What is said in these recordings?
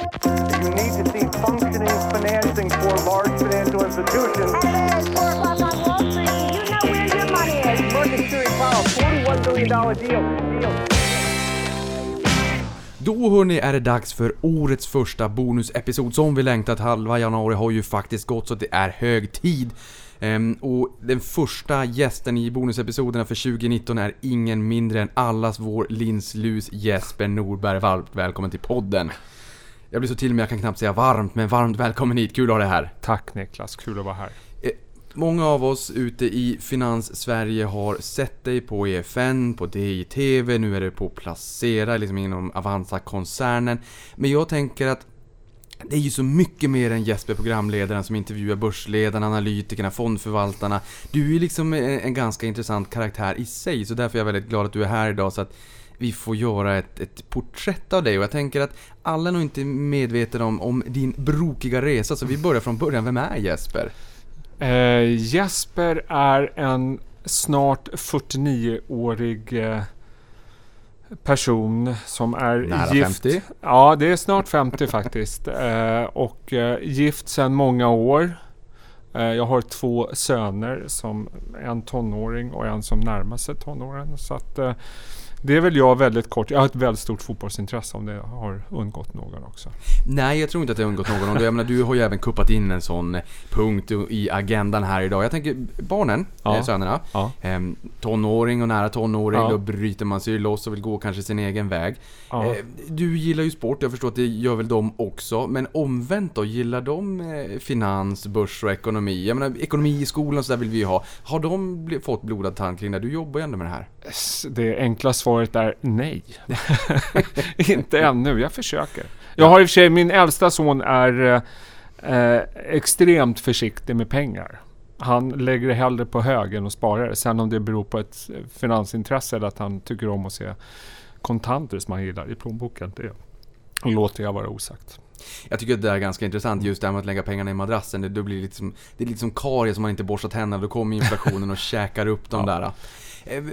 You need to see functioning financing for large financial institutions. It's four o'clock on Wall Street. You know where your money is. Market Series Powell, $41 billion deal. deal. Då hörni är det dags för årets första bonusepisod som vi längtat. Halva januari har ju faktiskt gått så det är hög tid. Ehm, och den första gästen i bonusepisoderna för 2019 är ingen mindre än allas vår linslus Jesper Norberg. Varmt välkommen till podden. Jag blir så till med, jag kan knappt säga varmt, men varmt välkommen hit. Kul att ha dig här. Tack Niklas, kul att vara här. Eh, Många av oss ute i Finans-Sverige har sett dig på EFN, på DI-TV, nu är det på Placera, liksom inom Avanza-koncernen. Men jag tänker att det är ju så mycket mer än Jesper, programledaren, som intervjuar börsledarna, analytikerna, fondförvaltarna. Du är liksom en, en ganska intressant karaktär i sig, så därför är jag väldigt glad att du är här idag så att vi får göra ett, ett porträtt av dig och jag tänker att alla är nog inte medvetna om, om din brokiga resa, så vi börjar från början. Vem är Jesper? Eh, Jesper är en snart 49-årig eh, person som är Nära gift. 50. Ja, det är snart 50 faktiskt. Eh, och eh, gift sedan många år. Eh, jag har två söner, som en tonåring och en som närmar sig tonåren. Så att, det är väl jag väldigt kort. Jag har ett väldigt stort fotbollsintresse om det har undgått någon också. Nej, jag tror inte att det har undgått någon. Jag menar, du har ju även kuppat in en sån punkt i agendan här idag. Jag tänker, barnen, Ja. eh, sönerna, Ja. ehm, tonåring och nära tonåring, Ja. då bryter man sig loss och vill gå kanske sin egen väg. Ja. Eh, du gillar ju sport, jag förstår att det gör väl de också. Men omvänt då, gillar de eh, finans, börs och ekonomi? Jag menar, ekonomi i skolan så där vill vi ju ha. Har de fått blodad tand kring det? Du jobbar ju ändå med det här. Det enkla svaret är nej. inte ännu, jag försöker. Jag har i och för sig, min äldsta son är eh, extremt försiktig med pengar. Han lägger det hellre på hög än att spara det. Sen om det beror på ett eh, finansintresse eller att han tycker om att se kontanter som han gillar i plånboken. Det låter jag vara osagt. Jag tycker att det är ganska intressant just det här med att lägga pengarna i madrassen. Det, blir det, lite som, det är lite som karies som man inte borstar tänderna. Då kommer inflationen och käkar upp de där. Eh,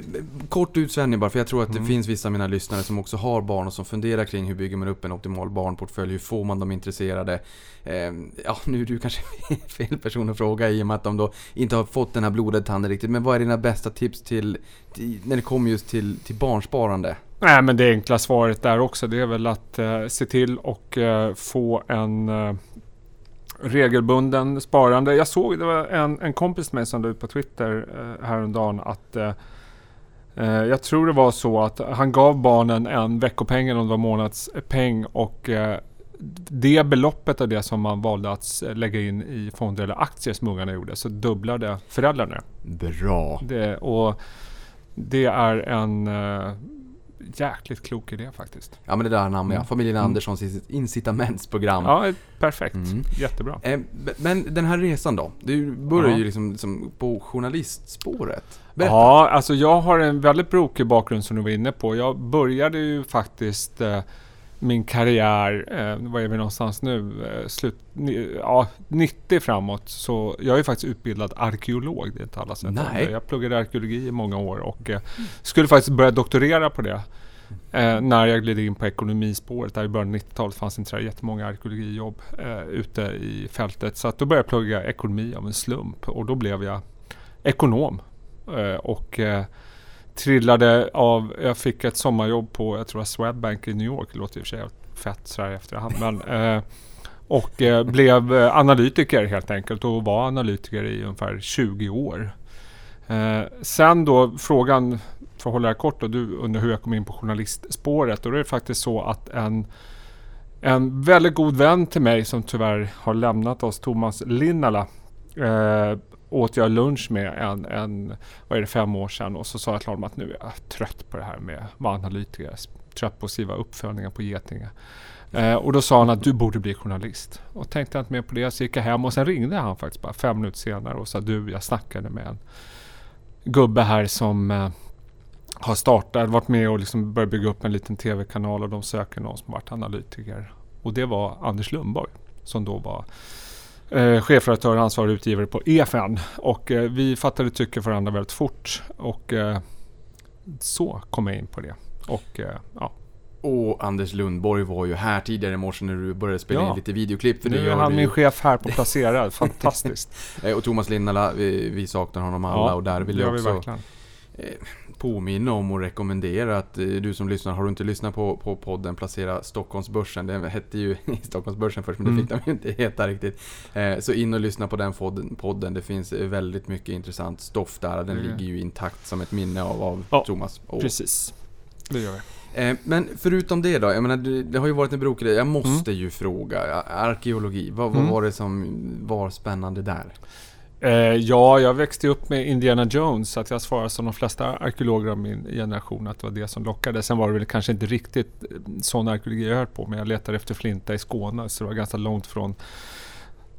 Kort utsvängning bara, för jag tror att det finns vissa av mina lyssnare som också har barn och som funderar kring hur bygger man upp en optimal barnportfölj, hur får man dem intresserade? Eh, Ja, nu är du kanske fel person att fråga i och med att de då inte har fått den här blodade tanden riktigt. Men vad är dina bästa tips till, till när det kommer just till, till barnsparande? Nej, men det enkla svaret där också, det är väl att eh, se till och eh, få en eh, regelbunden sparande. Jag såg, det var en, en kompis med som la ut på Twitter eh, häromdagen att jag tror det var så att han gav barnen en veckopeng eller om det var månadspeng och eh, det beloppet av det som man valde att lägga in i fonder eller aktier som ungarna gjorde så dubblade föräldrarna Bra! det. Och det är en eh, jäkligt klok idé faktiskt. Ja men det där anammar jag. Mm. Familjen Mm. Anderssons incit- incitamentsprogram. Ja, perfekt. Mm. Jättebra. Eh, Men den här resan då? Du börjar Ja. ju liksom, liksom på journalistspåret. Berätta. Ja, alltså jag har en väldigt brokig bakgrund som du var inne på. Jag började ju faktiskt eh, min karriär, eh, vad är vi någonstans nu? Eh, slut, ni, ja, 90 framåt. Så jag är faktiskt utbildad arkeolog. Det är inte alla som Nej. Jag pluggade arkeologi i många år och eh, skulle faktiskt börja doktorera på det. Eh, när jag gled in på ekonomispåret. Där i början av 90-talet fanns inte så jättemånga arkeologijobb eh, ute i fältet. Så att då började jag plugga ekonomi av en slump och då blev jag ekonom. Eh, och eh, trillade av, jag fick ett sommarjobb på, jag tror Swedbank i New York, det låter i och för sig fett sådär i efterhand. Men, eh, och blev analytiker helt enkelt och var analytiker i ungefär 20 år. Sen då frågan, för att hålla det kort, och du undrar hur jag kom in på journalistspåret. Och det är faktiskt så att en, en väldigt god vän till mig som tyvärr har lämnat oss, Thomas Linnala, eh, åt jag lunch med en, en, vad är det, fem år sedan. Och så sa jag till honom att nu är jag trött på det här med att vara analytiker. Trött på att skriva uppföljningar på Getinge. Eh, och då sa han att du borde bli journalist. Och tänkte jag inte mer på det så gick jag hem och sen ringde han faktiskt bara fem minuter senare och sa du, jag snackade med en gubbe här som eh, har startat, varit med och liksom börjat bygga upp en liten tv-kanal och de söker någon som varit analytiker. Och det var Anders Lundborg som då var eh, chefredaktör och ansvarig utgivare på EFN. Och eh, vi fattade tycke för varandra väldigt fort. Och eh, så kom jag in på det. Och eh, ja, Och Anders Lundborg var ju här tidigare i morse när du började spela Ja. in lite videoklipp. För det Nu är han du min chef här på Placera. Fantastiskt. Eh, Och Thomas Linnala, vi, vi saknar honom alla och där vill jag vi också verkligen. Påminna om och rekommendera att eh, du som lyssnar, har du inte lyssnat på, på podden Placera Stockholmsbörsen, den hette ju Stockholmsbörsen först men det Mm. fick de ju inte heta riktigt. Eh, så in och lyssna på den podden, det finns eh, väldigt mycket intressant stoff där, den Det- ligger ju intakt som ett minne av, av Ja, Thomas. Och, Precis. Det gör vi. men förutom det då, jag menar det, har ju varit en brokare, jag måste ju fråga, arkeologi, vad, vad Mm. var det som var spännande där? Eh, ja, jag växte upp med Indiana Jones så att jag svarar som de flesta arkeologer av min generation att det var det som lockade. Sen var det väl kanske inte riktigt eh, sån arkeologi jag höll på med. Jag letade efter flinta i Skåne så det var ganska långt från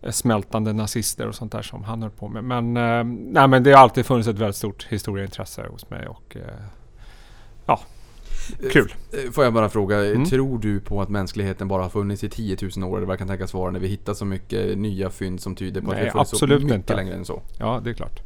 eh, smältande nazister och sånt där som han höll på med. Men, eh, nej, men det har alltid funnits ett väldigt stort historieintresse hos mig och eh, ja, kul. Eh, Får jag bara fråga, Mm. tror du på att mänskligheten bara har funnits i 10 000 år? Det verkar tänkas vara när vi hittar så mycket nya fynd som tyder på att Nej, vi funnits så mycket inte. längre än så. Ja, det är klart.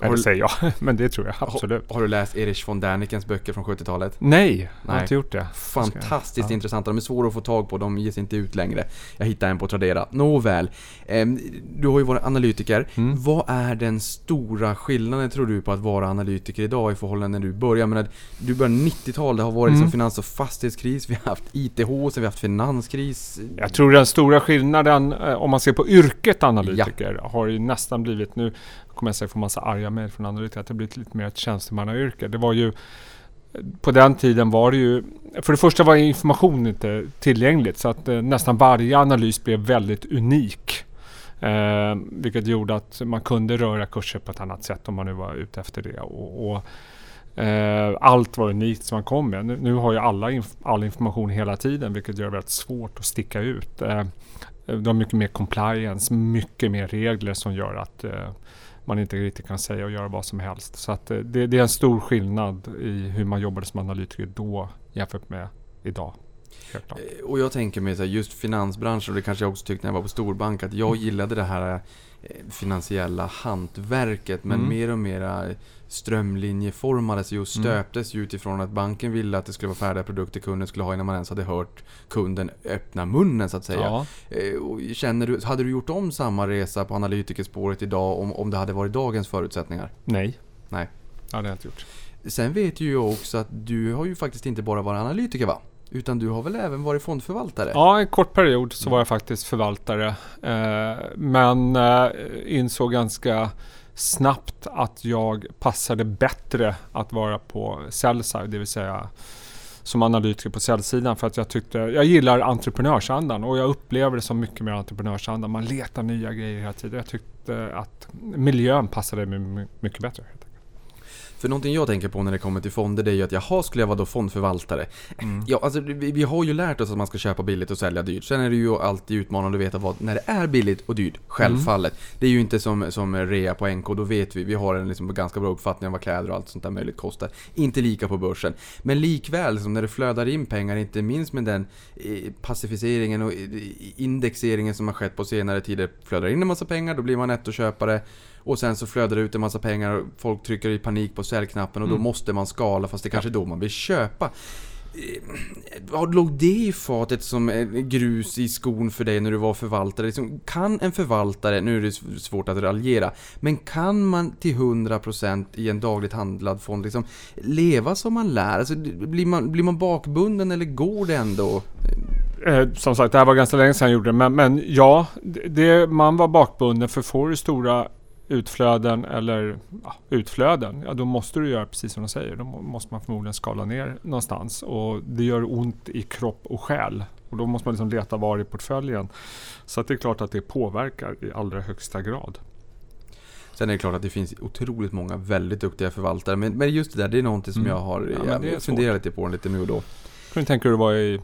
Eller du- säger jag, men det tror jag absolut. Har, har du läst Erich von Dernikens böcker från 70-talet? Nej, jag Nej. har inte gjort det. Fantastiskt Ja. intressanta, de är svåra att få tag på, de ges inte ut längre. Jag hittade en på Tradera. Nåväl, ehm, du har ju varit analytiker. Mm. Vad är den stora skillnaden tror du på att vara analytiker idag i förhållande när du började? Jag menar, du började 90-tal, det har varit liksom Mm. finans och fastighetskris, vi har haft ITH, sen vi har haft finanskris. Jag tror den stora skillnaden eh, om man ser på yrket analytiker har ju nästan blivit nu kommer jag säkert få massa arga mejl från andra att det blivit lite mer ett tjänstemannayrke. Det var ju på den tiden var det ju för det första var information inte tillgängligt så att eh, nästan varje analys blev väldigt unik. Eh, vilket gjorde att man kunde röra kurser på ett annat sätt om man nu var ute efter det. Och, och, eh, allt var unikt som man kom med. Nu, nu har ju alla inf- all information hela tiden vilket gör det väldigt svårt att sticka ut. Eh, de har mycket mer compliance, mycket mer regler som gör att eh, man inte riktigt kan säga och göra vad som helst. Så att, eh, det, det är en stor skillnad i hur man jobbade som analytiker då jämfört med idag. Eh, Och jag tänker mig så här, just finansbranschen, och det kanske jag också tyckte när jag var på storbank, att jag gillade det här eh, finansiella hantverket, men Mm. mer och mer strömlinjeformades ju och Mm. stöptes ju utifrån att banken ville att det skulle vara färdiga produkter kunden skulle ha innan man ens hade hört kunden öppna munnen så att säga. Ja. Eh, känner du, hade du gjort om samma resa på analytikerspåret idag om, om det hade varit dagens förutsättningar? Nej. Nej. Det hade jag inte gjort. Sen vet ju jag också att du har ju faktiskt inte bara varit analytiker va? Utan du har väl även varit fondförvaltare? Ja, en kort period så var jag faktiskt förvaltare. Eh, men eh, insåg ganska snabbt att jag passade bättre att vara på sell-side, det vill säga som analytiker på säljsidan för att jag tyckte, jag gillar entreprenörsandan och jag upplever det som mycket mer entreprenörsandan. Man letar nya grejer hela tiden. Jag tyckte att miljön passade mig mycket bättre. För någonting jag tänker på när det kommer till fonder det är ju att jaha, skulle jag vara då fondförvaltare? Ja, alltså vi, vi har ju lärt oss att man ska köpa billigt och sälja dyrt. Sen är det ju alltid utmanande att veta vad, när det är billigt och dyrt, självfallet. Det är ju inte som, som rea på NK, då vet vi, vi har en liksom ganska bra uppfattning om vad kläder och allt sånt där möjligt kostar. Inte lika på börsen. Men likväl, som när det flödar in pengar, inte minst med den eh, pacificeringen och eh, indexeringen som har skett på senare tider, flödar in en massa pengar, då blir man nettoköpare. Och sen så flödar det ut en massa pengar och folk trycker i panik på säljknappen och då Mm. måste man skala fast det kanske är då man vill köpa. Eh, Vad låg det i fatet som eh, grus i skon för dig när du var förvaltare? Liksom, kan en förvaltare, nu är det svårt att raljera, men kan man till 100% i en dagligt handlad fond liksom leva som man lär? Alltså, blir, man, blir man bakbunden eller går det ändå? Eh, som sagt, det här var ganska länge sedan jag gjorde det. Men, men ja, det, man var bakbunden för får du stora utflöden eller ja, utflöden, ja då måste du göra precis som de säger. Då må- måste man förmodligen skala ner någonstans och det gör ont i kropp och själ. Och då måste man liksom leta var i portföljen. Så att det är klart att det påverkar i allra högsta grad. Sen är det klart att det finns otroligt många väldigt duktiga förvaltare, men, men just det där, det är någonting som Mm. jag har Ja, jag funderat lite på lite nu och då. Kan du tänka dig att vara i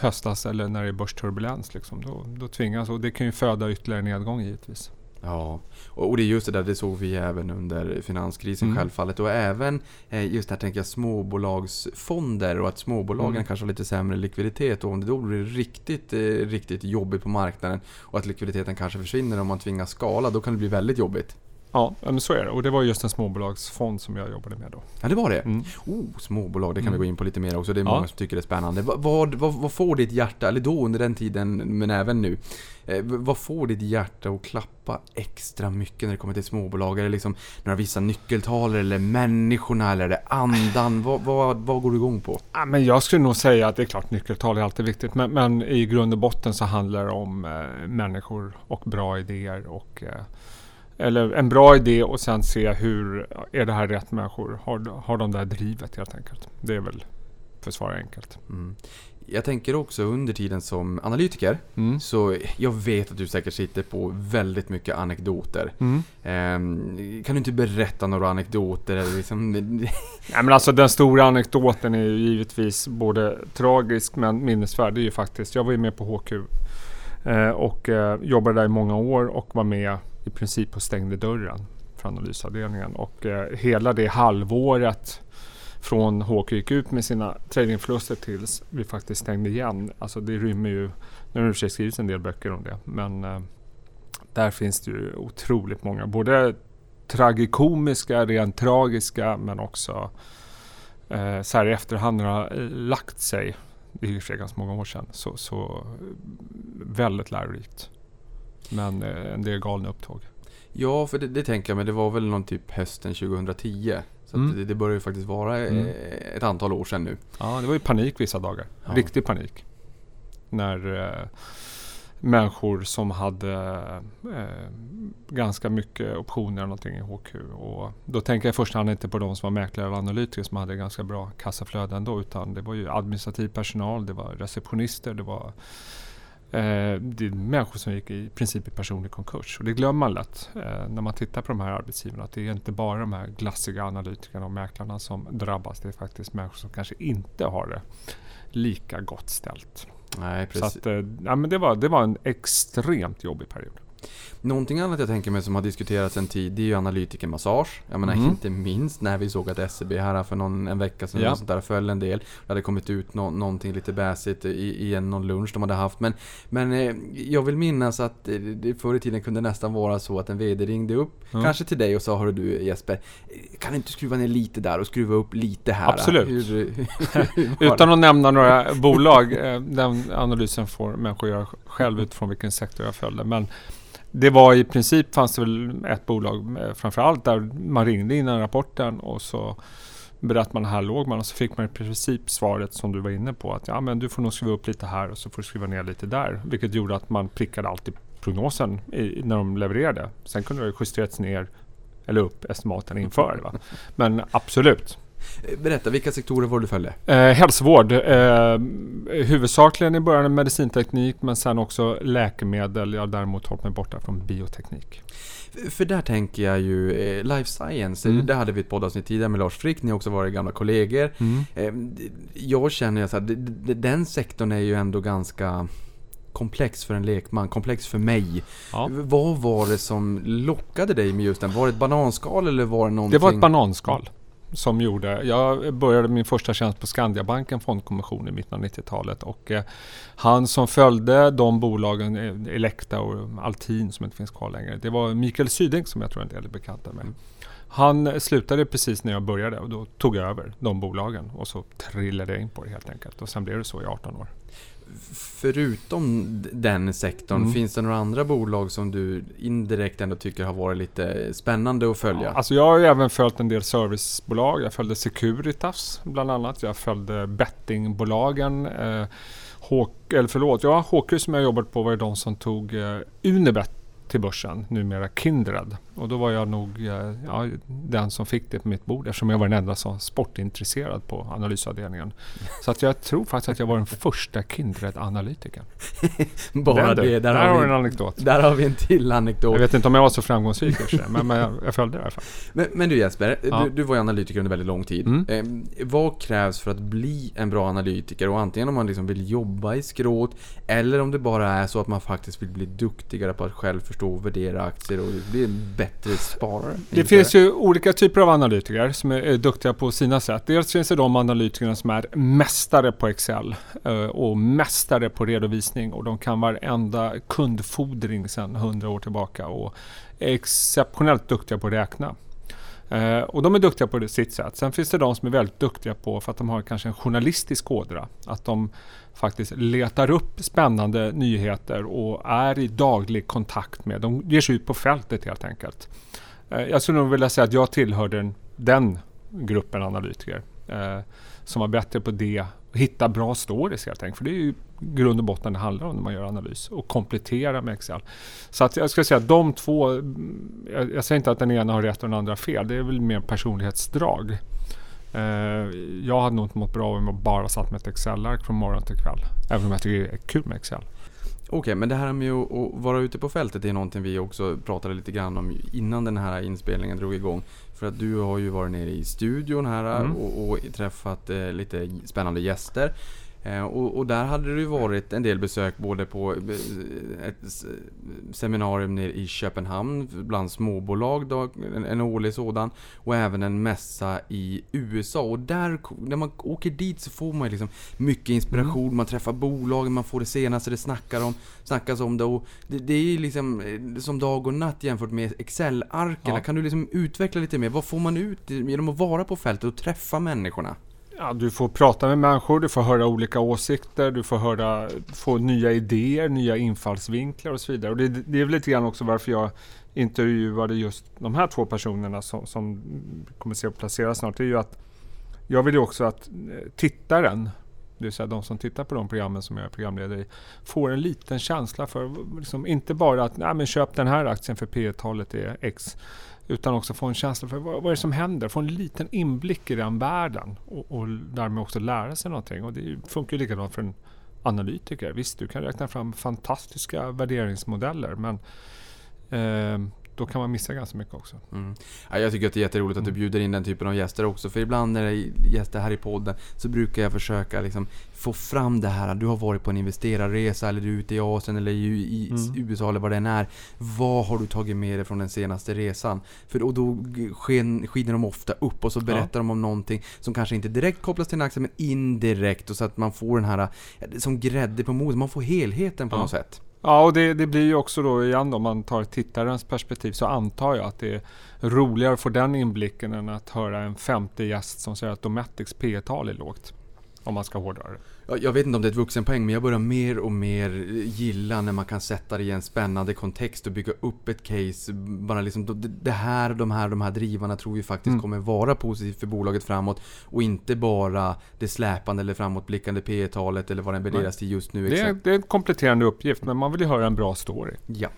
höstas eller när det är börsturbulens liksom. Då, då tvingas, och det kan ju föda ytterligare nedgång givetvis. Ja, och det är just det där, det såg vi även under finanskrisen Mm. självfallet. Och även eh, just här tänker jag småbolagsfonder och att småbolagen Mm. kanske har lite sämre likviditet och om det då blir riktigt, eh, riktigt jobbigt på marknaden och att likviditeten kanske försvinner om man tvingas skala, då kan det bli väldigt jobbigt. Ja, men så är det. Och det var just en småbolagsfond som jag jobbade med då. Ja, det var det. Mm. Oh, småbolag, det kan Mm. vi gå in på lite mer också. Det är Ja. många som tycker det är spännande. Vad, vad, vad, får ditt hjärta, eller då under den tiden, men även nu. Eh, vad får ditt hjärta att klappa extra mycket när det kommer till småbolag? Är det liksom några vissa nyckeltal, eller människorna, eller är det andan? vad, vad, vad går du igång på? Ja, men jag skulle nog säga att det är klart nyckeltal är alltid viktigt. Men, men i grund och botten så handlar det om eh, människor och bra idéer. Och, eh, eller en bra idé och sen se hur, är det här rätt människor? Har, har de där drivet helt enkelt? Det är väl, för att svara enkelt. Mm. Jag tänker också under tiden som analytiker, Mm. så jag vet att du säkert sitter på väldigt mycket anekdoter. Mm. Ehm, kan du inte berätta några anekdoter? Eller liksom, Nej, men alltså den stora anekdoten är ju givetvis både tragisk men minnesvärd. Det är ju faktiskt, jag var ju med på HQ eh, och eh, jobbade där i många år och var med i princip och stängde dörren för analysavdelningen. Och eh, hela det halvåret från HQ gick ut med sina tradingförluster tills vi faktiskt stängde igen. Alltså det rymmer ju, nu har det i och för sig skrivits en del böcker om det, men eh, där finns det ju otroligt många, både tragikomiska, rent tragiska men också eh, så här i efterhand när det har eh, lagt sig, det är ju i och för sig ganska många år sedan, så, så väldigt lärorikt. Men eh, en del galna upptåg. Ja, för det, det tänker jag, men det var väl någon typ hösten 2010. Så Mm. det, det börjar ju faktiskt vara eh, Mm. ett antal år sedan nu. Ja, det var ju panik vissa dagar. Ja. Riktig panik. När eh, människor som hade eh, ganska mycket optioner eller någonting i HQ. Och då tänker jag i första hand inte på de som var mäklare och analytiker som hade ganska bra kassaflöde ändå. Utan det var ju administrativ personal, det var receptionister, det var det är människor som gick i princip i personlig konkurs. Och det glömmer man lätt eh, när man tittar på de här arbetsgivarna. Att det är inte bara de här glassiga analytikerna och mäklarna som drabbas. Det är faktiskt människor som kanske inte har det lika gott ställt. Nej, Så precis. att, eh, ja, men det, var, det var en extremt jobbig period. Någonting annat jag tänker mig som har diskuterats en tid, det är ju analytikermassage. Jag menar Mhm. inte minst när vi såg att SCB här för någon, en vecka sedan Ja. sånt där föll en del. Det hade kommit ut nå, någonting lite bäsigt i, i en, någon lunch de hade haft. Men, men eh, jag vill minnas att eh, det förr i tiden kunde nästan vara så att en VD ringde upp, Ja. kanske till dig och sa Hörru du Jesper, eh, kan du inte skruva ner lite där och skruva upp lite här? Absolut. Hur, hur? Utan att nämna några bolag, den analysen får människor göra själv utifrån vilken sektor jag följde. Men det var i princip, fanns det väl ett bolag framför framförallt där man ringde innan rapporten och så berättade man här låg man och så fick man i princip svaret som du var inne på att ja men du får nog skriva upp lite här och så får du skriva ner lite där. Vilket gjorde att man prickade alltid prognosen i, när de levererade. Sen kunde det justerats ner eller upp estimaten inför. Va? Men absolut, Berätta, vilka sektorer var du följde? Eh, hälsovård. Eh, huvudsakligen i början medicinteknik men sen också läkemedel. Jag har däremot hållit mig borta från bioteknik. För där tänker jag ju eh, Life Science, Mm. där hade vi ett poddavsnitt tidigare med Lars Frick, ni har också varit gamla kollegor. Eh, d- Jag känner d- den sektorn är ju ändå ganska komplex för en lekman, komplex för mig. Ja. Vad var det som lockade dig med just den? Var det ett bananskal eller var det någonting? Det var ett bananskal som gjorde... Jag började min första tjänst på Skandiabanken fondkommission i mitten av 90-talet och eh, han som följde de bolagen, eh, Elekta och Altin som inte finns kvar längre, det var Mikael Syding som jag tror en del är bekanta med. Han slutade precis när jag började och då tog jag över de bolagen och så trillade jag in på det helt enkelt och sen blev det så i 18 år. Förutom den sektorn, Mm. finns det några andra bolag som du indirekt ändå tycker har varit lite spännande att följa? Ja, alltså jag har ju även följt en del servicebolag. Jag följde Securitas bland annat. Jag följde bettingbolagen. Eh, Hawk, eller förlåt, ja, HQ som jag jobbat på var de som tog eh, Unibet till börsen, numera Kindred. Och då var jag nog eh, ja, den som fick det på mitt bord eftersom jag var den enda som sportintresserad på analysavdelningen. Så att jag tror faktiskt att jag var den första Kindred-analytikern. Bara Den det, där, Där har vi en anekdot. Där har vi en till anekdot. Jag vet inte om jag var så framgångsrik men, men jag, jag följde det i alla fall. Men, men du Jesper, Ja. du, du var ju analytiker under väldigt lång tid. Mm. Eh, vad krävs för att bli en bra analytiker? Och antingen om man liksom vill jobba i skrået eller om det bara är så att man faktiskt vill bli duktigare på att själv förstå och värdera aktier och bli en bättre sparare. Det finns ju olika typer av analytiker som är, är duktiga på sina sätt. Dels finns det de analytikerna som är mästare på Excel eh, och mästare på redovisning och de kan varenda kundfordring sedan 100 år tillbaka och är exceptionellt duktiga på att räkna. Eh, och de är duktiga på sitt sätt. Sen finns det de som är väldigt duktiga på, för att de har kanske en journalistisk ådra, att de faktiskt letar upp spännande nyheter och är i daglig kontakt med. De ger sig ut på fältet helt enkelt. Eh, jag skulle nog vilja säga att jag tillhör den, den gruppen analytiker eh, som var bättre på det. Hitta bra stories helt enkelt. För det är ju grund och botten det handlar om när man gör analys. Och komplettera med Excel. Så att jag skulle säga att de två, jag, jag säger inte att den ena har rätt och den andra har fel. Det är väl mer personlighetsdrag. Eh, jag hade nog inte mått bra om jag bara satt med ett Excel-ark från morgon till kväll. Även om jag tycker det är kul med Excel. Okej, men det här med att att vara ute på fältet är någonting vi också pratade lite grann om innan den här inspelningen drog igång. För att du har ju varit nere i studion här Mm. och, och träffat eh, lite spännande gäster. Eh, och, och där hade det ju varit en del besök både på eh, ett seminarium nere i Köpenhamn bland småbolag, då, en, en årlig sådan. Och även en mässa i USA. Och där, när man åker dit så får man liksom mycket inspiration, Mm. man träffar bolagen, man får det senaste det snackar om, snackas om det. Och det, det är liksom eh, som dag och natt jämfört med Excel-arken. Ja. Kan du liksom utveckla lite mer? Vad får man ut genom att vara på fältet och träffa människorna? Ja, du får prata med människor, du får höra olika åsikter, du får höra, få nya idéer, nya infallsvinklar och så vidare. Och det, det är väl lite grann också varför jag intervjuade just de här två personerna som, som kommer se att placera snart. Det är ju att jag vill ju också att eh, tittaren, det vill säga de som tittar på de programmen som jag är programledare i, får en liten känsla för, liksom, inte bara att Nej, men köp den här aktien för P talet är X, utan också få en känsla för vad, vad är det som händer? Få en liten inblick i den världen och, och därmed också lära sig någonting. Och det funkar ju likadant för en analytiker. Visst, du kan räkna fram fantastiska värderingsmodeller men eh, då kan man missa ganska mycket också. Mm. Ja, jag tycker att det är jätteroligt att du bjuder in den typen av gäster också. För ibland när det är gäster här i podden så brukar jag försöka liksom få fram det här. Du har varit på en investerarresa eller du är ute i Asien eller i, Mm. USA eller vad det än är. Vad har du tagit med dig från den senaste resan? För och då sken, skiner de ofta upp och så berättar de om någonting som kanske inte direkt kopplas till en aktie men indirekt. Och så att man får den här, ja, som grädde på modet, man får helheten på Ja. något sätt. Ja, och det, det blir ju också då igen då, om man tar tittarens perspektiv så antar jag att det är roligare att få den inblicken än att höra en femte gäst som säger att Dometics P tal är lågt. Om man ska hårdra det. Ja, Jag vet inte om det är ett vuxenpoäng, men jag börjar mer och mer gilla när man kan sätta det i en spännande kontext och bygga upp ett case. Bara liksom, det- här, de här, de här drivarna tror vi faktiskt Mm. kommer vara positivt för bolaget framåt. Och inte bara det släpande eller framåtblickande P talet eller vad den värderas till just nu. Det är, exakt. det är en kompletterande uppgift, men man vill ju höra en bra story. Ja.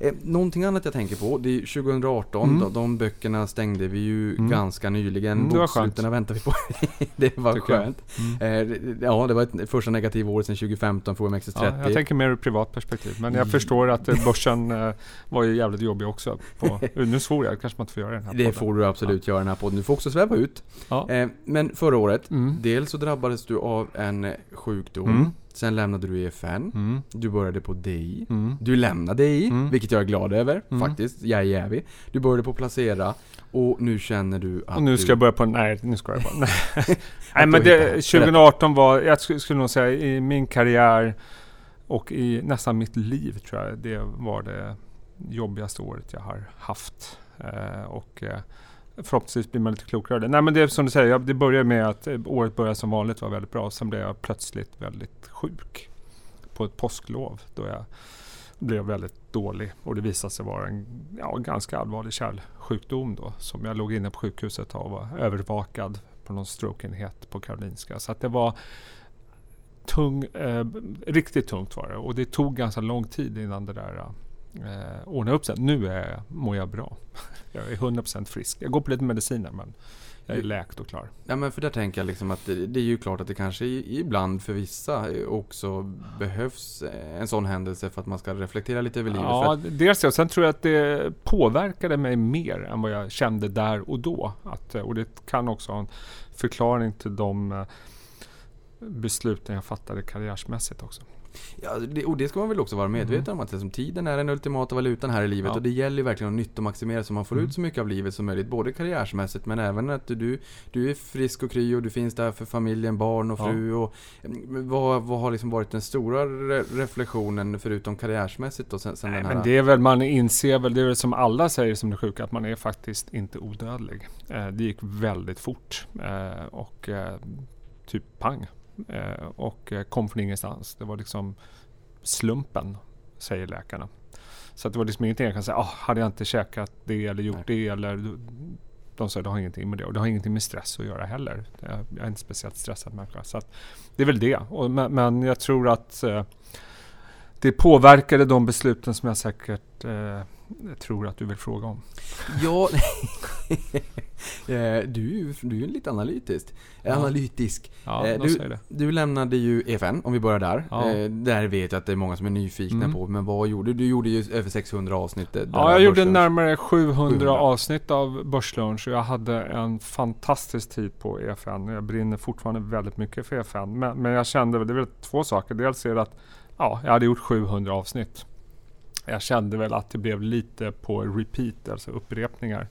Eh, någonting annat jag tänker på, det är 2018, Mm. de, de böckerna stängde vi ju Mm. ganska nyligen. Mm, det var skönt. Väntar vi på. det var Tycker skönt. Mm. Eh, ja, det var ett första negativa året sedan 2015 för OMXS30. Ja, jag tänker mer ur privat perspektiv, men jag Mm. förstår att eh, börsen eh, var ju jävligt jobbig också. På, nu svor jag, kanske man inte får göra den här Det podden. får du absolut göra i den här podden. Du får också sväva ut. Ja. Men förra året, Mm. dels så drabbades du av en sjukdom. Sen lämnade du EFN. Mm. Du började på DI. Mm. Du lämnade DI, Mm. vilket jag är glad över. Mm. Faktiskt. Jag är jävig. Du började på Placera. Och nu känner du att Och nu du... ska jag börja på, nej nu ska jag bara. Nej, nej men du det, hittar- 2018 var, jag skulle, skulle nog säga i min karriär och i nästan mitt liv tror jag, det var det jobbigaste året jag har haft. Eh, och eh, förhoppningsvis blir man lite klokare av det. Nej men det är som du säger, det började med att eh, året började som vanligt var väldigt bra. Sen blev jag plötsligt väldigt sjuk på ett påsklov då jag blev väldigt dålig och det visade sig vara en ja, ganska allvarlig kärlsjukdom då som jag låg inne på sjukhuset och var övervakad på någon strokeenhet på Karolinska. Så att det var tung, eh, riktigt tungt var det och det tog ganska lång tid innan det där eh, eh, ordnade upp sig. Nu är, jag- mår jag bra. Jag är 100% frisk. Jag går på lite mediciner men jag är läkt och klar. Ja men för där tänker jag liksom att det, det är ju klart att det kanske ibland för vissa också behövs eh, en sån händelse för att man ska reflektera lite över livet. Ja, att, dels det. Sen tror jag att det påverkade mig mer än vad jag kände där och då. Att, eh, och det kan också ha en förklaring till de eh, besluten jag fattade karriärsmässigt också. Ja, det, och det ska man väl också vara medveten om att liksom, tiden är den ultimata valutan här i livet Mm. Ja. och det gäller ju verkligen att nyttomaximera så man får Mm. ut så mycket av livet som möjligt. Både karriärsmässigt men även att du, du är frisk och kry och du finns där för familjen, barn och Ja. fru. Och, mm, vad, vad har liksom varit den stora re reflektionen förutom karriärsmässigt då sen, sen Nej, den här... men det är väl, man inser väl, det är väl som alla säger som är sjuka, att man är faktiskt inte odödlig. Eh, det gick väldigt fort eh, och eh, typ pang. Eh, och eh, kom från ingenstans. Det var liksom slumpen, säger läkarna. Så att det var liksom ingenting jag kan säga, ah, hade jag inte käkat det eller gjort Nej. det eller de sa det har ingenting med det och det har ingenting med stress att göra heller. Jag är inte speciellt stressad människa. Så att det är väl det. Och, men, men jag tror att eh, det påverkade de besluten som jag säkert eh, tror att du vill fråga om. Ja, du, är ju- du är lite analytisk. Ja. Analytisk. Ja, Eh, du-. Du lämnade ju EFN, om vi börjar där. Ja. Eh, där vet jag att det är många som är nyfikna Mm. på. Men vad gjorde du? Du gjorde ju över 600 avsnitt. eh, Ja, jag gjorde Börslunch. närmare 700, 700. avsnitt av Börslunch jag hade en fantastisk tid på EFN. Jag brinner fortfarande väldigt mycket för EFN. Men, men jag kände det är väl två saker. Dels är det att ja, jag hade gjort 700 avsnitt. Jag kände väl att det blev lite på repeat, alltså upprepningar.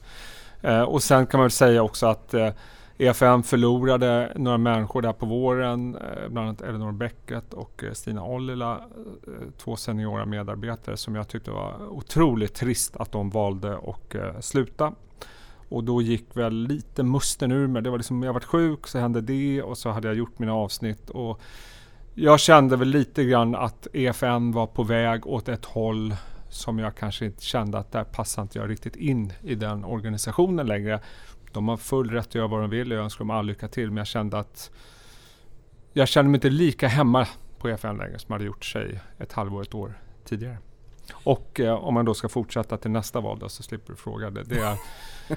Eh, och sen kan man väl säga också att eh, EFN förlorade några människor där på våren, eh, bland annat Elinor Bäcket och eh, Stina Ollila, eh, två seniora medarbetare som jag tyckte var otroligt trist att de valde att eh, sluta. Och då gick väl lite musten ur mig. Det var liksom, jag varit sjuk, så hände det och så hade jag gjort mina avsnitt. Och jag kände väl lite grann att EFN var på väg åt ett håll som jag kanske inte kände att där passar inte jag riktigt in i den organisationen längre. De har full rätt att göra vad de vill och jag önskar dem all lycka till. Men jag kände att jag kände mig inte lika hemma på EFN längre som jag hade gjort sig ett halvår, ett år tidigare. Och eh, om man då ska fortsätta till nästa val då, så slipper du fråga det. det är,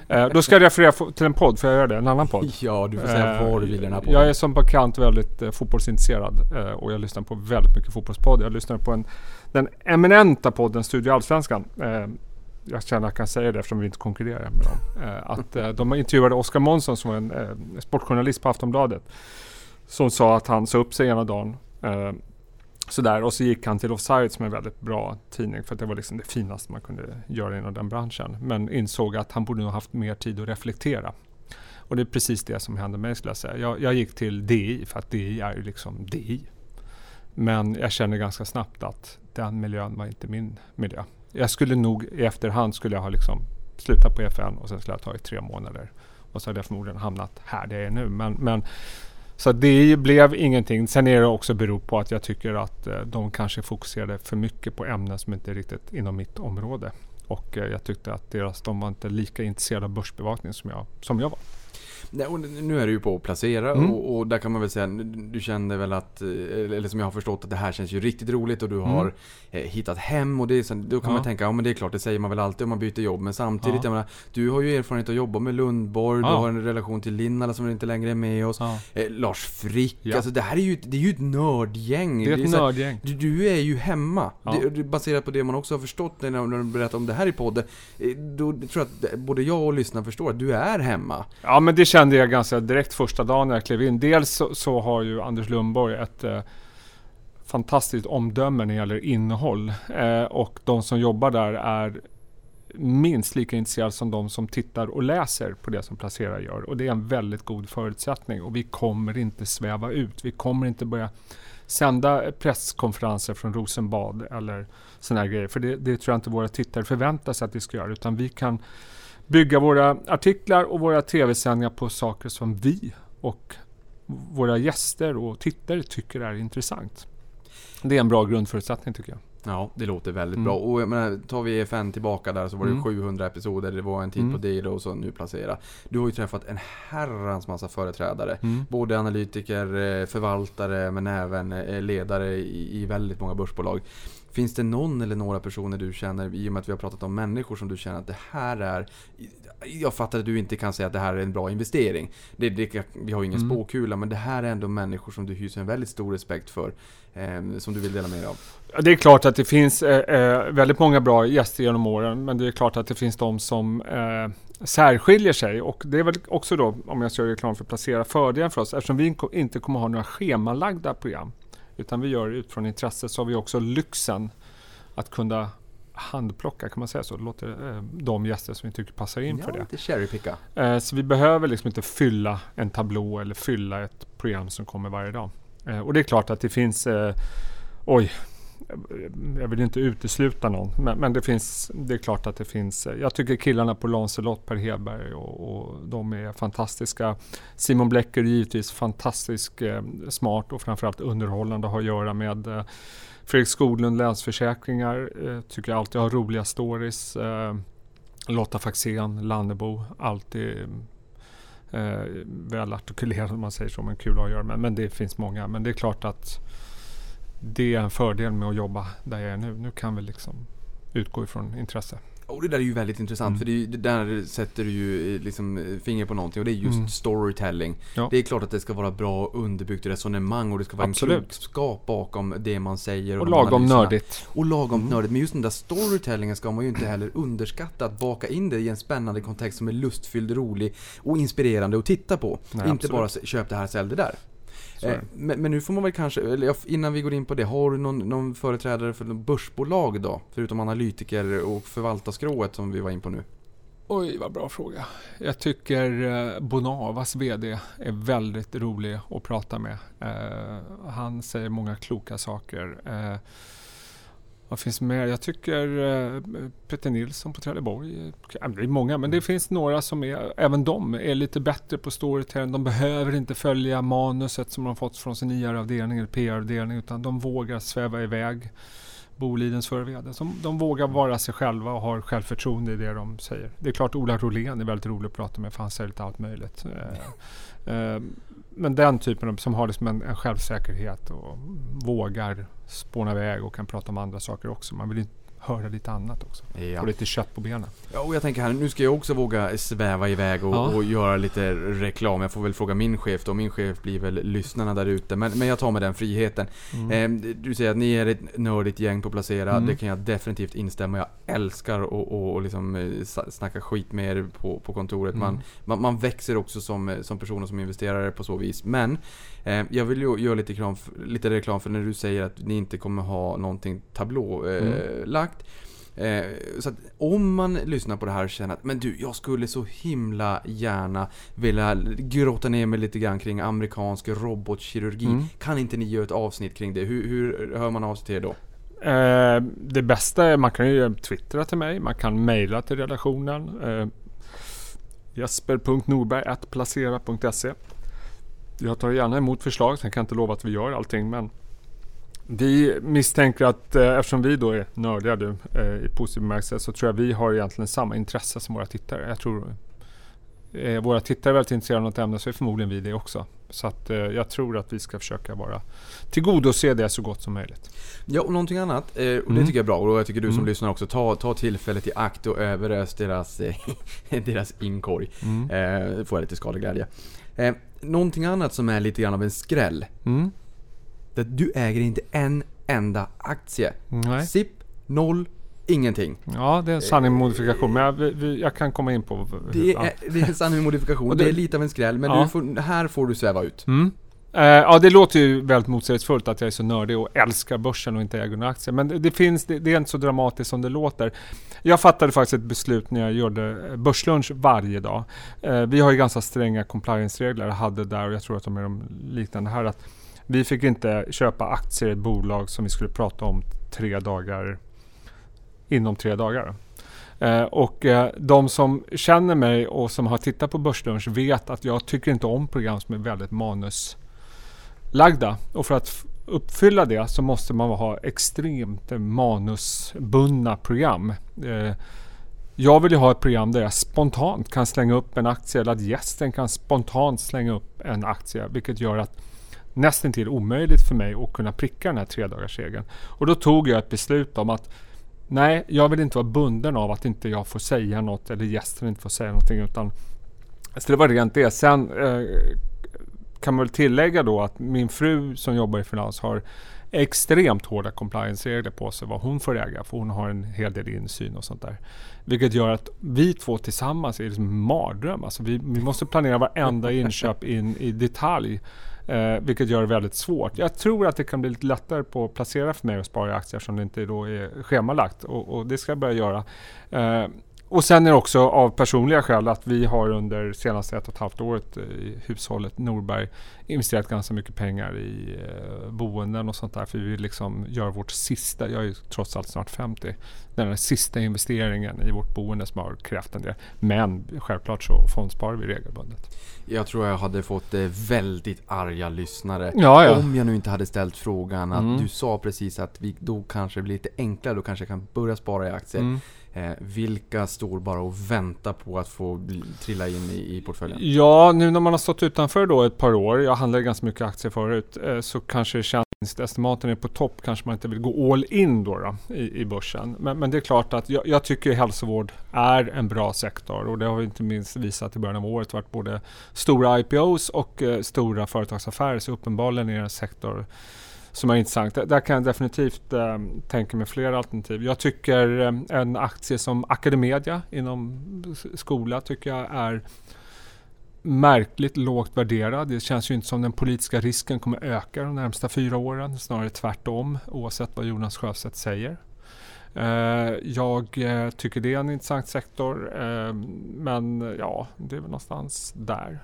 eh, då ska jag referera till en podd, får jag göra det? En annan podd? Ja, du får säga Eh, vad du vill i den här podden. Jag är som bekant väldigt eh, fotbollsintresserad eh, och jag lyssnar på väldigt mycket fotbollspodd. Jag lyssnar på en, den eminenta podden Studio Allsvenskan. Eh, jag känner att jag kan säga det eftersom vi inte konkurrerar med dem. Eh, att de intervjuade Oskar Månsson som var en sportjournalist på Aftonbladet. Som sa att han sa upp sig ena dagen. Sådär och så gick han till Offside som är en väldigt bra tidning för att det var liksom det finaste man kunde göra inom den branschen. Men insåg att han borde nog haft mer tid att reflektera. Och det är precis det som hände mig skulle jag säga. Jag, jag gick till DI för att DI är ju liksom DI. Men jag kände ganska snabbt att den miljön var inte min miljö. Jag skulle nog i efterhand skulle jag ha liksom slutat på EFN och sen skulle jag ha tagit tre månader. Och så hade jag förmodligen hamnat här där jag är nu. Men, men så det blev ingenting. Sen är det också beror på att jag tycker att eh, de kanske fokuserade för mycket på ämnen som inte är riktigt inom mitt område. Och eh, jag tyckte att deras, de var inte lika intresserade av börsbevakning som jag, som jag var. Nu är du ju på att placera Mm. och, och där kan man väl säga, du kände väl att, eh, eller som jag har förstått att det här känns ju riktigt roligt och du har Mm. eh, hittat hem och det är, sen- då kan Ja. man tänka, ja men det är klart, det säger man väl alltid om man byter jobb. Men samtidigt, Ja. jag menar, du har ju erfarenhet att jobba med Lundborg, du Ja. har en relation till Linnala som inte längre är med oss. Ja. Eh, Lars Frick, Ja. alltså det här är ju, det är ju ett nördgäng. Det är ett så här- nördgäng. du, du är ju hemma. Det, det, baserat på det man också har förstått när, du berättar om det här i podden. eh, Då tror jag att både jag och lyssnarna förstår att du är hemma. Ja men det kände jag ganska direkt första dagen när jag klev in. Dels så, så har ju Anders Lundborg ett eh, fantastiskt omdöme när det gäller innehåll. Eh, och de som jobbar där är minst lika intresserade som de som tittar och läser på det som Placera gör. Och det är en väldigt god förutsättning. Och vi kommer inte sväva ut. Vi kommer inte börja sända presskonferenser från Rosenbad eller sådana här grejer. För det, det tror jag inte våra tittare förväntar sig att vi ska göra. Utan vi kan bygga våra artiklar och våra tv-sändningar på saker som vi och våra gäster och tittare tycker är intressant. Det är en bra grundförutsättning tycker jag. Ja, det låter väldigt Mm. bra. Och jag menar, tar vi EFN tillbaka där så var det Mm. 700 episoder, det var en tid Mm. på då och så nu placera. Du har ju träffat en herrans massa företrädare. Mm. Både analytiker, eh, förvaltare men även eh, ledare i, i väldigt många börsbolag. Finns det någon eller några personer du känner, i och med att vi har pratat om människor, som du känner att det här är... Jag fattar att du inte kan säga att det här är en bra investering. Det, det, vi har ju ingen Mm. spåkula, men det här är ändå människor som du hyser en väldigt stor respekt för. Eh, som du vill dela med dig av. Det är klart att det finns eh, eh, väldigt många bra gäster genom åren, men det är klart att det finns de som eh, särskiljer sig. Och det är väl också då, om jag ska göra reklam för Placera, fördelen för oss, eftersom vi inte kommer ha några schemalagda program. Utan vi gör det utifrån intresse så har vi också lyxen att kunna handplocka, kan man säga så? Låter eh, de gäster som vi tycker passar in för Ja, det. lite cherrypicka. Eh, så vi behöver liksom inte fylla en tablå eller fylla ett program som kommer varje dag. Eh, och det är klart att det finns, eh, oj, jag vill inte utesluta någon, men, men det finns, det är klart att det finns, jag tycker killarna på Lancelot, Per Hedberg och, och de är fantastiska. Simon Blecker är givetvis fantastiskt eh, smart och framförallt underhållande har att göra med eh, Fredrik Skoglund, Länsförsäkringar, eh, tycker jag alltid har roliga stories. Eh, Lotta Faxén, Lannebo, alltid eh, väl artikulerad om man säger så, men kul att ha att göra med. Men det finns många. Men det är klart att det är en fördel med att jobba där jag är nu. Nu kan vi liksom utgå ifrån intresse. Och det där är ju väldigt intressant Mm. för det, det där sätter du ju eh, liksom eh, finger på någonting och det är just Mm. storytelling. Ja. Det är klart att det ska vara bra underbyggt resonemang och det ska vara Absolut. en klokskap bakom det man säger. Och de lagom nördigt. Och lagom Mm. nördigt. Men just den där storytellingen ska man ju inte heller underskatta. Att baka in det i en spännande kontext som är lustfylld, rolig och inspirerande att titta på. Nej, inte absolut. bara köp det här, sälj det där. Men, men nu får man väl kanske, eller innan vi går in på det, har du någon, någon företrädare för börsbolag då? Förutom analytiker och förvaltarskrået som vi var in på nu. Oj, vad bra fråga. Jag tycker eh, Bonavas VD är väldigt rolig att prata med. Eh, han säger många kloka saker. Vad finns mer? Jag tycker eh, Peter Nilsson på Trelleborg. eh, Det är många, men det finns några som är, även de är lite bättre på storytelling. De behöver inte följa manuset som de fått från sin IR-avdelning eller PR-avdelning, utan de vågar sväva iväg. Bolidens förre VD. Som de vågar vara sig själva och har självförtroende i det de säger. Det är klart Ola Rolén är väldigt rolig att prata med för han säger lite allt möjligt. Eh, eh, Men den typen av, som har liksom en, en självsäkerhet och vågar spåna iväg och kan prata om andra saker också. Man vill ju höra lite annat också. Ja. Och lite kött på benen. Ja, och jag tänker här, nu ska jag också våga sväva iväg och, Ja. och göra lite reklam. Jag får väl fråga min chef då. Min chef blir väl lyssnarna där ute. Men, men jag tar mig den friheten. Eh, du säger att ni är ett nördigt gäng på Placera. Mm. Det kan jag definitivt instämma Jag älskar att och, och liksom eh, snacka skit med er på, på kontoret. Man, Mm. man, man växer också som, eh, som person och som investerare på så vis. Men eh, jag vill ju göra lite reklam, för, lite reklam för när du säger att ni inte kommer ha någonting tablålagt. Eh, lagt. Eh, så om man lyssnar på det här och känner att men du, jag skulle så himla gärna vilja grotta ner mig lite grann kring amerikansk robotkirurgi. Mm. Kan inte ni göra ett avsnitt kring det? Hur, hur hör man av sig till er då? Eh, det bästa är man kan ju twittra till mig. Man kan mejla till redaktionen. Eh, Jesper.norberg.placera.se Jag tar gärna emot förslag. Sen kan jag inte lova att vi gör allting. Men vi misstänker att eh, eftersom vi då är nördiga du, eh, i positiv bemärkelse så tror jag vi har egentligen samma intresse som våra tittare. Jag tror eh, våra tittare är väldigt intresserade av något ämne så är förmodligen vi det också. Så att eh, jag tror att vi ska försöka vara tillgodose det så gott som möjligt. Ja, och någonting annat. Eh, och det Mm. tycker jag är bra. Och jag tycker du som Mm. lyssnar också, ta, ta tillfället i akt och överös deras, eh, deras inkorg. Mm. Eh, får jag lite skadeglädje. Eh, någonting annat som är lite grann av en skräll. Mm. Det är att du äger inte en enda aktie. Nej. SIP, noll, ingenting. Ja, det är en sanning modifikation. Men jag, vi, jag kan komma in på... hur- Det ja. är, det är en sanning modifikation. Det, det- är lite av en skräll, men Ja. får, här får du sväva ut. Mm. Eh, ja, det låter ju väldigt motsägelsefullt att jag är så nördig och älskar börsen och inte äger några aktier. Men det, det finns, det, det är inte så dramatiskt som det låter. Jag fattade faktiskt ett beslut när jag gjorde eh, börslunch varje dag. Eh, vi har ju ganska stränga compliance-regler, hade där och jag tror att de är de liknande här. Att vi fick inte köpa aktier i ett bolag som vi skulle prata om tre dagar inom tre dagar. Eh, och eh, de som känner mig och som har tittat på Börslunch vet att jag tycker inte om program som är väldigt manuslagda. Och för att uppfylla det så måste man ha extremt manusbundna program. Eh, jag vill ju ha ett program där jag spontant kan slänga upp en aktie eller att gästen kan spontant slänga upp en aktie. Vilket gör att nästan till omöjligt för mig att kunna pricka den här tredagarsregeln. Och då tog jag ett beslut om att Nej, jag vill inte vara bunden av att inte jag får säga något eller gästen inte får säga någonting. Utan, så det var rent det. Sen eh, kan man väl tillägga då att min fru som jobbar i finans har extremt hårda compliance-regler på sig vad hon får äga för hon har en hel del insyn och sånt där. Vilket gör att vi två tillsammans är liksom en mardröm. Alltså vi, vi måste planera varenda inköp in i detalj. Eh, vilket gör det väldigt svårt. Jag tror att det kan bli lite lättare på att placera för mig att spara i aktier eftersom det inte då är schemalagt och, och det ska jag börja göra. Eh, och sen är det också av personliga skäl att vi har under senaste ett och ett halvt året i hushållet Norberg investerat ganska mycket pengar i eh, boenden och sånt där. För vi vill liksom göra vårt sista, jag är ju trots allt snart 50, den här sista investeringen i vårt boende som har krävt en del. Men självklart så fondsparar vi regelbundet. Jag tror jag hade fått eh, väldigt arga lyssnare. Ja, ja. Om jag nu inte hade ställt frågan att Mm. du sa precis att vi då kanske blir lite enklare, då kanske jag kan börja spara i aktier. Mm. Eh, vilka står bara och väntar på att få trilla in i, i portföljen? Ja, nu när man har stått utanför då ett par år, jag handlade ganska mycket aktier förut, eh, så kanske det känns estimaten är på topp, kanske man inte vill gå all in då, då i, i börsen. Men, men det är klart att jag, jag tycker hälsovård är en bra sektor och det har vi inte minst visat i början av året. varit både stora IPOs och eh, stora företagsaffärer, så uppenbarligen är det en sektor som är intressant. Där- kan jag definitivt eh, tänka mig fler alternativ. Jag tycker eh, en aktie som Academedia inom skola tycker jag är märkligt lågt värderad. Det känns ju inte som den politiska risken kommer öka de närmsta fyra åren. Snarare tvärtom oavsett vad Jonas Sjöstedt säger. Eh, jag eh, tycker det är en intressant sektor. eh, men ja, det är väl någonstans där.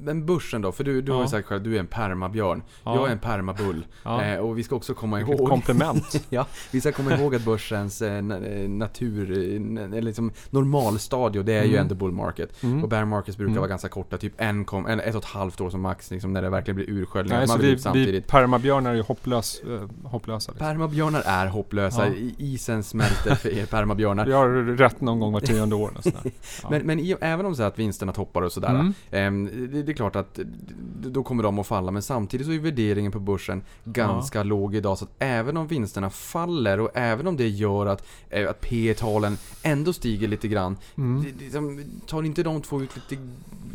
Men börsen då? För du, du har ju Ja. sagt själv, du är en permabjörn. Ja. Jag är en permabull. Ja. Eh, och vi ska också komma ihåg... komplement. ja, vi ska komma ihåg att börsens eh, eh, natur, eh, eller liksom normalstadie, det är ju Mm. ändå bull market. Mm. Och bear markets brukar Mm. vara ganska korta, typ en, kom, eller ett och ett halvt år som max, liksom, när det verkligen blir ursköljningar. Nej, så Man vi, ut vi samtidigt. permabjörnar är ju hopplös, eh, hopplösa. Liksom. Permabjörnar är hopplösa, Ja. Isen smälter för er permabjörnar. Vi har rätt någon gång var tionde år. och sådär. Ja. Men, men i, även om så att vinsterna toppar och sådär, Mm. Det, det är klart att då kommer de att falla. Men samtidigt så är värderingen på börsen ganska låg idag. Så att även om vinsterna faller och även om det gör att, eh, att P talen ändå stiger lite grann. Mm. Det, tar inte de två ut lite,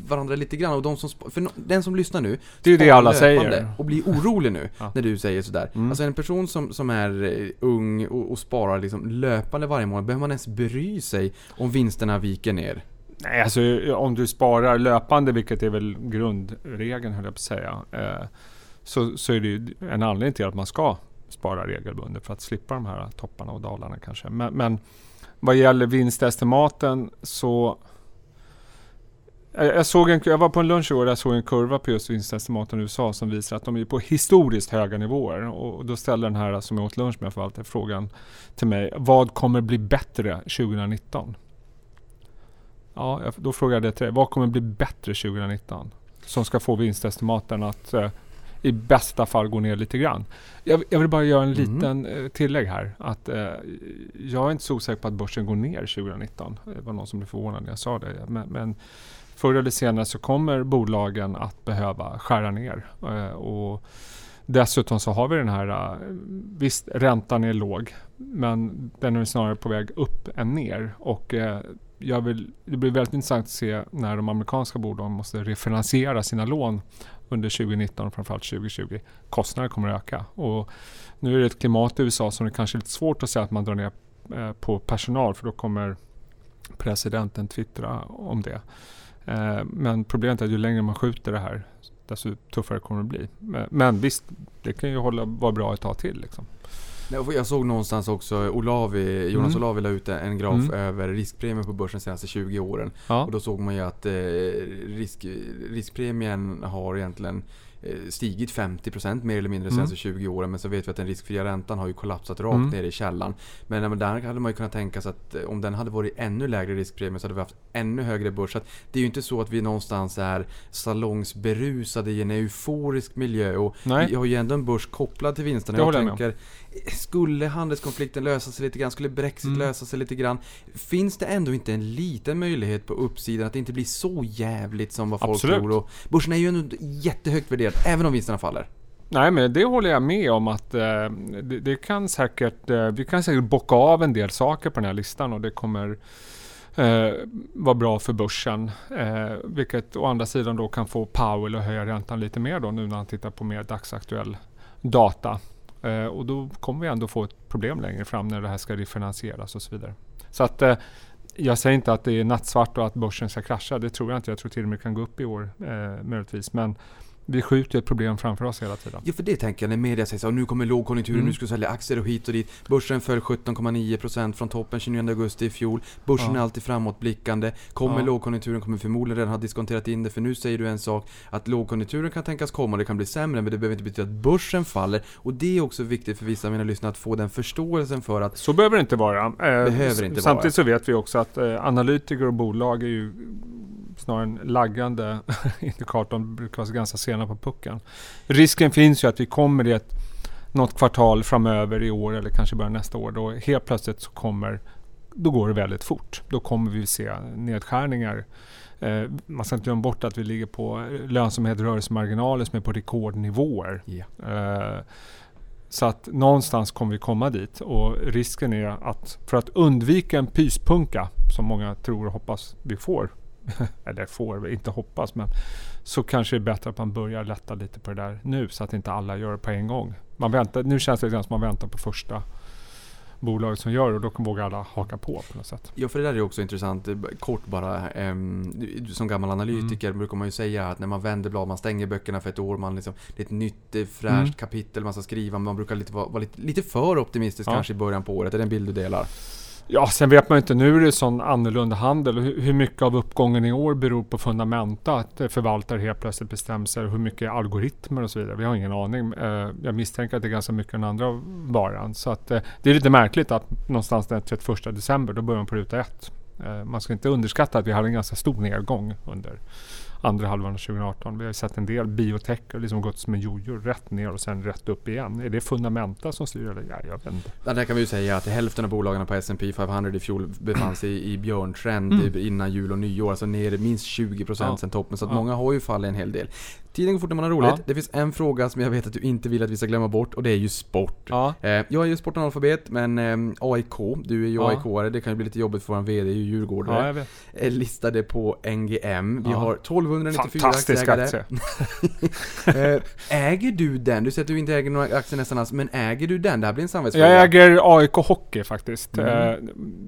varandra lite grann? Och de som, för den som lyssnar nu Det är det alla säger. Och blir orolig nu Ja. när du säger sådär. Mm. Alltså en person som, som är eh, ung och, och sparar liksom löpande varje månad, behöver man ens bry sig om vinsterna viker ner? Nej, alltså om du sparar löpande, vilket är väl grundregeln höll jag på att säga, eh, så, så är det ju en anledning till att man ska spara regelbundet för att slippa de här topparna och dalarna kanske. Men, men vad gäller vinstestimaten så eh, jag, såg en, jag var på en lunch igår där jag såg en kurva på just vinstestimaten i USA som visar att de är på historiskt höga nivåer. Och då ställde den här som jag åt lunch med förvaltaren frågan till mig. Vad kommer bli bättre 2019? Ja, då frågade jag till dig. Vad kommer bli bättre 2019? Som ska få vinstestimaten att eh, i bästa fall gå ner lite grann. Jag, jag vill bara göra en Mhm. liten eh, tillägg här. Att, eh, jag är inte så osäker på att börsen går ner 2019. Det var någon som blev förvånad när jag sa det. Men, men förr eller senare så kommer bolagen att behöva skära ner. Eh, och dessutom så har vi den här, eh, visst räntan är låg, men den är snarare på väg upp än ner. Och eh, jag vill, det blir väldigt intressant att se när de amerikanska bolagen måste refinansiera sina lån under 2019 och framförallt 2020. Kostnaderna kommer att öka. Och nu är det ett klimat i USA som det kanske är lite svårt att säga att man drar ner eh, på personal för då kommer presidenten twittra om det. Eh, men problemet är att ju längre man skjuter det här desto tuffare kommer det bli. Men, men visst, det kan ju hålla, vara bra ett tag till. Liksom. Jag såg någonstans också, Olavi, Jonas Mm. Olavi la ut en graf Mm. över riskpremien på börsen de senaste 20 åren. Ja. Och då såg man ju att eh, risk, riskpremien har egentligen eh, stigit 50% mer eller mindre de Mm. senaste 20 åren. Men så vet vi att den riskfria räntan har ju kollapsat rakt Mm. ner i källan. Men men där hade man ju kunnat tänka sig att eh, om den hade varit ännu lägre riskpremie så hade vi haft ännu högre börs. Så att det är ju inte så att vi någonstans är salongsberusade i en euforisk miljö. Och Nej. vi har ju ändå en börs kopplad till vinsterna. Jag jag tänker, skulle handelskonflikten lösa sig lite grann? Skulle Brexit Mm. lösa sig lite grann? Finns det ändå inte en liten möjlighet på uppsidan att det inte blir så jävligt som vad folk Absolut. tror? Och börsen är ju ändå jättehögt värderad, även om vinsterna faller. Nej, men det håller jag med om att eh, det, det kan säkert, eh, vi kan säkert bocka av en del saker på den här listan och det kommer eh, vara bra för börsen. Eh, vilket å andra sidan då kan få Powell att höja räntan lite mer då nu när han tittar på mer dagsaktuell data. Eh, och då kommer vi ändå få ett problem längre fram när det här ska refinansieras och så vidare. Så att eh, jag säger inte att det är nattsvart och att börsen ska krascha. Det tror jag inte. Jag tror till och med det kan gå upp i år eh, möjligtvis. Men vi skjuter ett problem framför oss hela tiden. Ja, för det tänker jag när media säger så nu kommer lågkonjunkturen, Mm. nu ska du sälja aktier och hit och dit. Börsen föll 17,9% från toppen 29 augusti i fjol. Börsen Ja. är alltid framåtblickande. Kommer Ja. lågkonjunkturen kommer förmodligen redan ha diskonterat in det, för nu säger du en sak att lågkonjunkturen kan tänkas komma och det kan bli sämre, men det behöver inte betyda att börsen faller. Och det är också viktigt för vissa av mina lyssnare att få den förståelsen för att Så behöver det inte vara. Eh, Behöver inte samtidigt vara. så vet vi också att eh, analytiker och bolag är ju snarare en laggande indikator. De brukar vara ganska sena på pucken. Risken finns ju att vi kommer i ett, något kvartal framöver i år eller kanske början nästa år. Då helt plötsligt så kommer då går det väldigt fort. Då kommer vi se nedskärningar. Eh, man ska inte glömma bort att vi ligger på lönsamhet rörelsemarginaler som är på rekordnivåer. Ja. Eh, så att någonstans kommer vi komma dit och risken är att för att undvika en pyspunka som många tror och hoppas vi får, eller får, inte hoppas men så kanske det är bättre att man börjar lätta lite på det där nu så att inte alla gör det på en gång. Man väntar, nu känns det som man väntar på första bolaget som gör det och då kan våga alla haka på på något sätt. Ja, för det där är också intressant. Kort bara. ehm, som gammal analytiker Mm. brukar man ju säga att när man vänder blad, man stänger böckerna för ett år, man liksom, det är ett nytt eh, fräscht Mm. kapitel man ska skriva. Man brukar lite vara, vara lite, lite för optimistisk Ja. kanske i början på året. Är det en bild du delar? Ja, sen vet man ju inte. Nu är det sån annorlunda handel. Hur, mycket av uppgången i år beror på fundamenta? Att eh, förvaltare helt plötsligt bestämmer sig. Hur mycket algoritmer och så vidare. Vi har ingen aning. Eh, jag misstänker att det är ganska mycket den andra varan. Så att eh, det är lite märkligt att någonstans den 31 december, då börjar man på ruta ett. Man ska inte underskatta att vi hade en ganska stor nedgång under andra halvan av 2018. Vi har sett en del biotech har liksom gått som en jojo rätt ner och sen rätt upp igen. Är det fundamenta som styr eller? Ja, jag vet inte. Ja, där kan vi ju säga att hälften av bolagen på S&P 500 i fjol befann sig i björntrend Mm. innan jul och nyår. Alltså ner minst 20% Ja. sen toppen. Så många har ju fallit en hel del. Tiden går fort när man har roligt. Ja. Det finns en fråga som jag vet att du inte vill att vi ska glömma bort och det är ju sport. Ja. Eh, jag är ju sportanalfabet, men eh, AIK, du är ju Ja. AIK-are, det kan ju bli lite jobbigt för vår VD, är ju Ja, djurgårdare. jag vet. är listade på NGM. Vi Ja. har 1294 Fantastisk aktieägare. aktie. Eh, äger du den? Du säger att du inte äger några aktier nästan alls, men äger du den? Det här blir en samvetsfråga. Jag äger AIK Hockey faktiskt. Mm. Eh,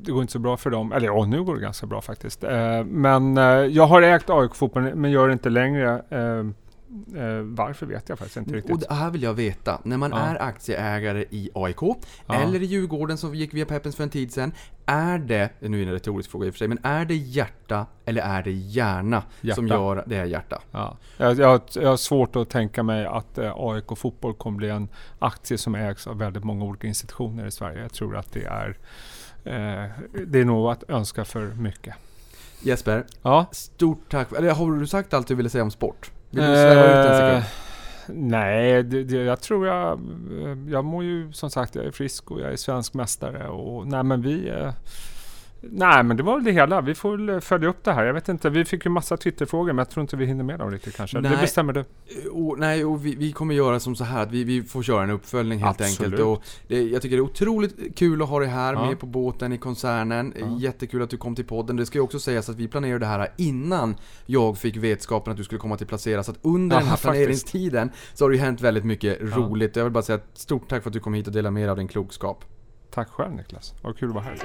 Det går inte så bra för dem. Eller ja, nu går det ganska bra faktiskt. Eh, Men eh, jag har ägt AIK Fotboll men gör det inte längre. Eh, Varför vet jag faktiskt inte Och riktigt. det här vill jag veta. När man Ja. är aktieägare i AIK, Ja. eller i Djurgården som gick via Peppens för en tid sedan. Är det, nu är det en retorisk fråga i och för sig, men är det hjärta eller är det hjärna som Hjärta. gör det är hjärta? Ja. Jag, jag, jag har svårt att tänka mig att eh, AIK Fotboll kommer bli en aktie som ägs av väldigt många olika institutioner i Sverige. Jag tror att det är eh, det är nog att önska för mycket. Jesper, Ja. stort tack. Eller har du sagt allt du ville säga om sport? Vill du sväva ut en sekund? Eh, nej, det, det, jag tror jag... Eh, jag mår ju som sagt, jag är frisk och jag är svensk mästare och nej men vi eh, Nej men det var väl det hela. Vi får väl följa upp det här. Jag vet inte, vi fick ju massa Twitterfrågor men jag tror inte vi hinner med dem riktigt kanske. Det Nej. bestämmer du. Och, nej, och vi, vi kommer göra som så här att vi, vi får köra en uppföljning helt Absolut. enkelt. Och det, jag tycker det är otroligt kul att ha dig här Ja. med på båten i koncernen. Ja. Jättekul att du kom till podden. Det ska ju också sägas att vi planerade det här innan jag fick vetskapen att du skulle komma till Placera. Så att under Aha, den här faktiskt. planeringstiden så har det ju hänt väldigt mycket Ja. roligt. Jag vill bara säga ett stort tack för att du kom hit och delade med dig av din klokskap. Tack själv Niklas. Vad kul att vara här.